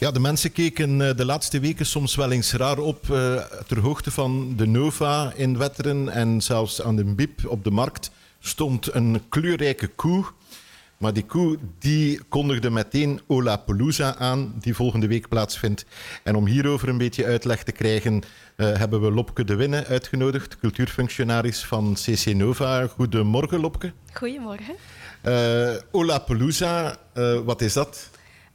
Ja, de mensen keken eh, de laatste weken soms wel eens raar op uh, ter hoogte van de Nova in Wetteren en zelfs aan de Bib op de markt stond een kleurrijke koe. Maar die koe die kondigde meteen Olapalooza aan, die volgende week plaatsvindt. En om hierover een beetje uitleg te krijgen, uh, hebben we Lopke de Winne uitgenodigd, cultuurfunctionaris van CC Nova. Goedemorgen, Lopke. Goedemorgen. Uh, Olapalooza, uh, wat is dat?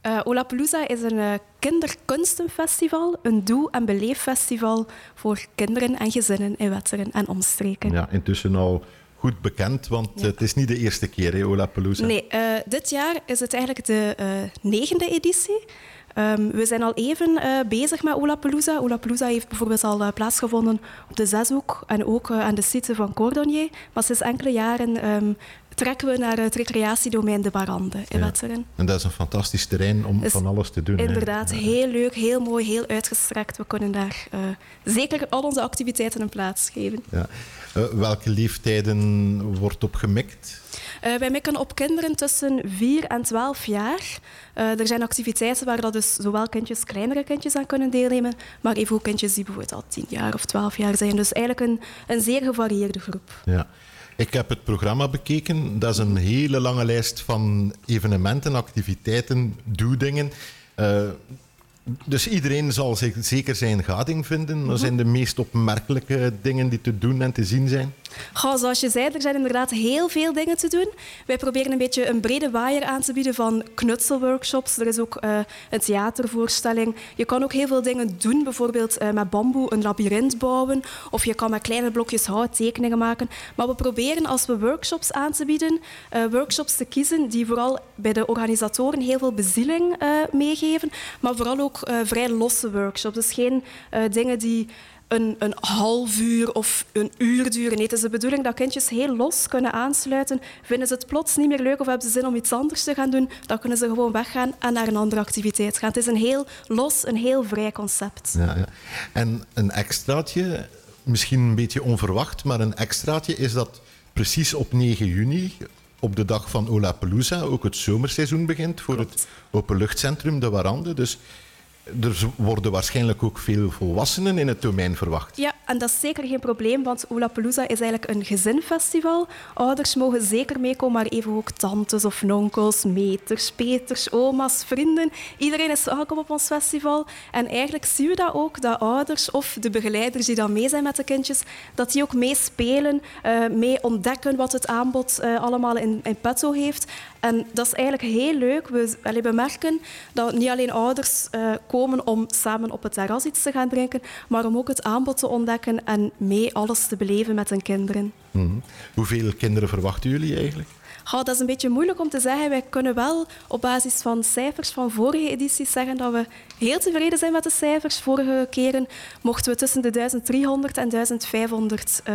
Uh, Olapalooza is een uh, kinderkunstenfestival, een doe- en beleeffestival voor kinderen en gezinnen in Wetteren en omstreken. Ja, intussen al goed bekend, want ja. het is niet de eerste keer, hè, Olapalooza? Nee, uh, dit jaar is het eigenlijk de negende editie. Um, we zijn al even bezig met Olapalooza. Olapalooza heeft bijvoorbeeld al plaatsgevonden op de Zeshoek en ook aan de site van Cordonnier. Maar sinds enkele jaren um, trekken we naar het recreatiedomein De Barande in ja. Wetteren. En dat is een fantastisch terrein om is van alles te doen. Inderdaad, hè? heel leuk, heel mooi, heel uitgestrekt. We kunnen daar zeker al onze activiteiten een plaats geven. Ja. welke leeftijden wordt op gemikt? Uh, wij mikken op kinderen tussen 4 en 12 jaar. Uh, er zijn activiteiten waar dat dus zowel kindjes, kleinere kindjes aan kunnen deelnemen, maar even ook kindjes die bijvoorbeeld al 10 jaar of 12 jaar zijn. Dus eigenlijk een, een zeer gevarieerde groep. Ja. Ik heb het programma bekeken. Dat is een hele lange lijst van evenementen, activiteiten, doedingen. Uh, dus iedereen zal zich zeker zijn gading vinden. Wat zijn de meest opmerkelijke dingen die te doen en te zien zijn? Goh, zoals je zei, er zijn inderdaad heel veel dingen te doen. Wij proberen een beetje een brede waaier aan te bieden van knutselworkshops. Er is ook uh, een theatervoorstelling. Je kan ook heel veel dingen doen, bijvoorbeeld uh, met bamboe een labyrint bouwen. Of je kan met kleine blokjes hout tekeningen maken. Maar we proberen als we workshops aan te bieden, uh, workshops te kiezen die vooral bij de organisatoren heel veel bezieling meegeven. Maar vooral ook vrij losse workshops. Dus geen dingen die een, een half uur of een uur duren. Nee, het is de bedoeling dat kindjes heel los kunnen aansluiten. Vinden ze het plots niet meer leuk of hebben ze zin om iets anders te gaan doen, dan kunnen ze gewoon weggaan en naar een andere activiteit gaan. Het is een heel los, een heel vrij concept. Ja, ja. En een extraatje, misschien een beetje onverwacht, maar een extraatje is dat precies op 9 juni op de dag van Olapalooza ook het zomerseizoen begint voor Klopt. het openluchtcentrum De Warande. Dus er worden waarschijnlijk ook veel volwassenen in het domein verwacht. Ja, en dat is zeker geen probleem, want Olapalooza is eigenlijk een gezinfestival. Ouders mogen zeker meekomen, maar even ook tantes of nonkels, meters, peters, oma's, vrienden. Iedereen is welkom op ons festival. En eigenlijk zien we dat ook, dat ouders of de begeleiders die dan mee zijn met de kindjes, dat die ook meespelen, uh, mee ontdekken wat het aanbod uh, allemaal in, in petto heeft. En dat is eigenlijk heel leuk. We, merken dat niet alleen ouders uh, komen om samen op het terras iets te gaan drinken, maar om ook het aanbod te ontdekken en mee alles te beleven met hun kinderen. Mm-hmm. Hoeveel kinderen verwachten jullie eigenlijk? Oh, dat is een beetje moeilijk om te zeggen. Wij kunnen wel op basis van cijfers van vorige edities zeggen dat we heel tevreden zijn met de cijfers. Vorige keren mochten we tussen de 1300 en 1500 uh,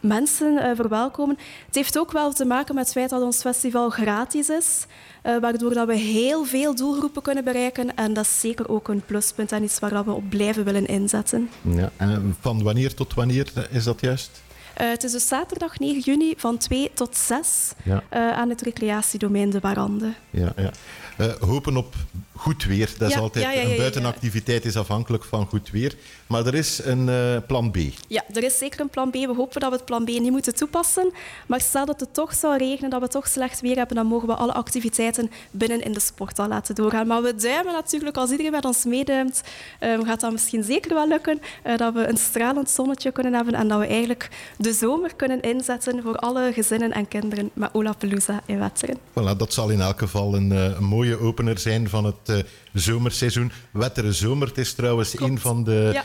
mensen uh, verwelkomen. Het heeft ook wel te maken met het feit dat ons festival gratis is, uh, waardoor dat we heel veel doelgroepen kunnen bereiken. En dat is zeker ook een pluspunt en iets waar we op blijven willen inzetten. Ja, en van wanneer tot wanneer is dat juist? Uh, het is dus zaterdag 9 juni van 2 tot 6 ja. uh, aan het recreatiedomein De Barande. Ja, ja. Uh, hopen op goed weer. Dat is altijd, ja, ja, ja, een buitenactiviteit is afhankelijk van goed weer. Maar er is een eh, plan B. Ja, er is zeker een plan B. We hopen dat we het plan B niet moeten toepassen. Maar stel dat het toch zou regenen, dat we toch slecht weer hebben, dan mogen we alle activiteiten binnen in de sporthal laten doorgaan. Maar we duimen natuurlijk, als iedereen met ons meeduimt, uh, gaat dat misschien zeker wel lukken. Uh, dat we een stralend zonnetje kunnen hebben en dat we eigenlijk de zomer kunnen inzetten voor alle gezinnen en kinderen met Olapalooza in Wetteren. Voilà, dat zal in elk geval een, een mooie opener zijn van het zomerseizoen. Wetteren zomer, het is trouwens Klopt. een van de Ja.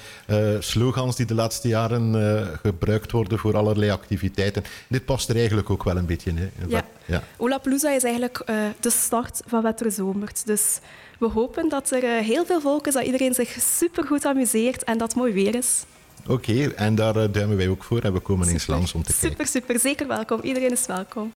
uh, slogans die de laatste jaren uh, gebruikt worden voor allerlei activiteiten. Dit past er eigenlijk ook wel een beetje in. Hè? Ja. is eigenlijk uh, de start van Wetteren Zomert. Dus we hopen dat er heel veel volk is, dat iedereen zich supergoed amuseert en dat het mooi weer is. Oké, okay, en daar duimen wij ook voor en we komen eens langs om te kijken. Super, super. Zeker welkom. Iedereen is welkom.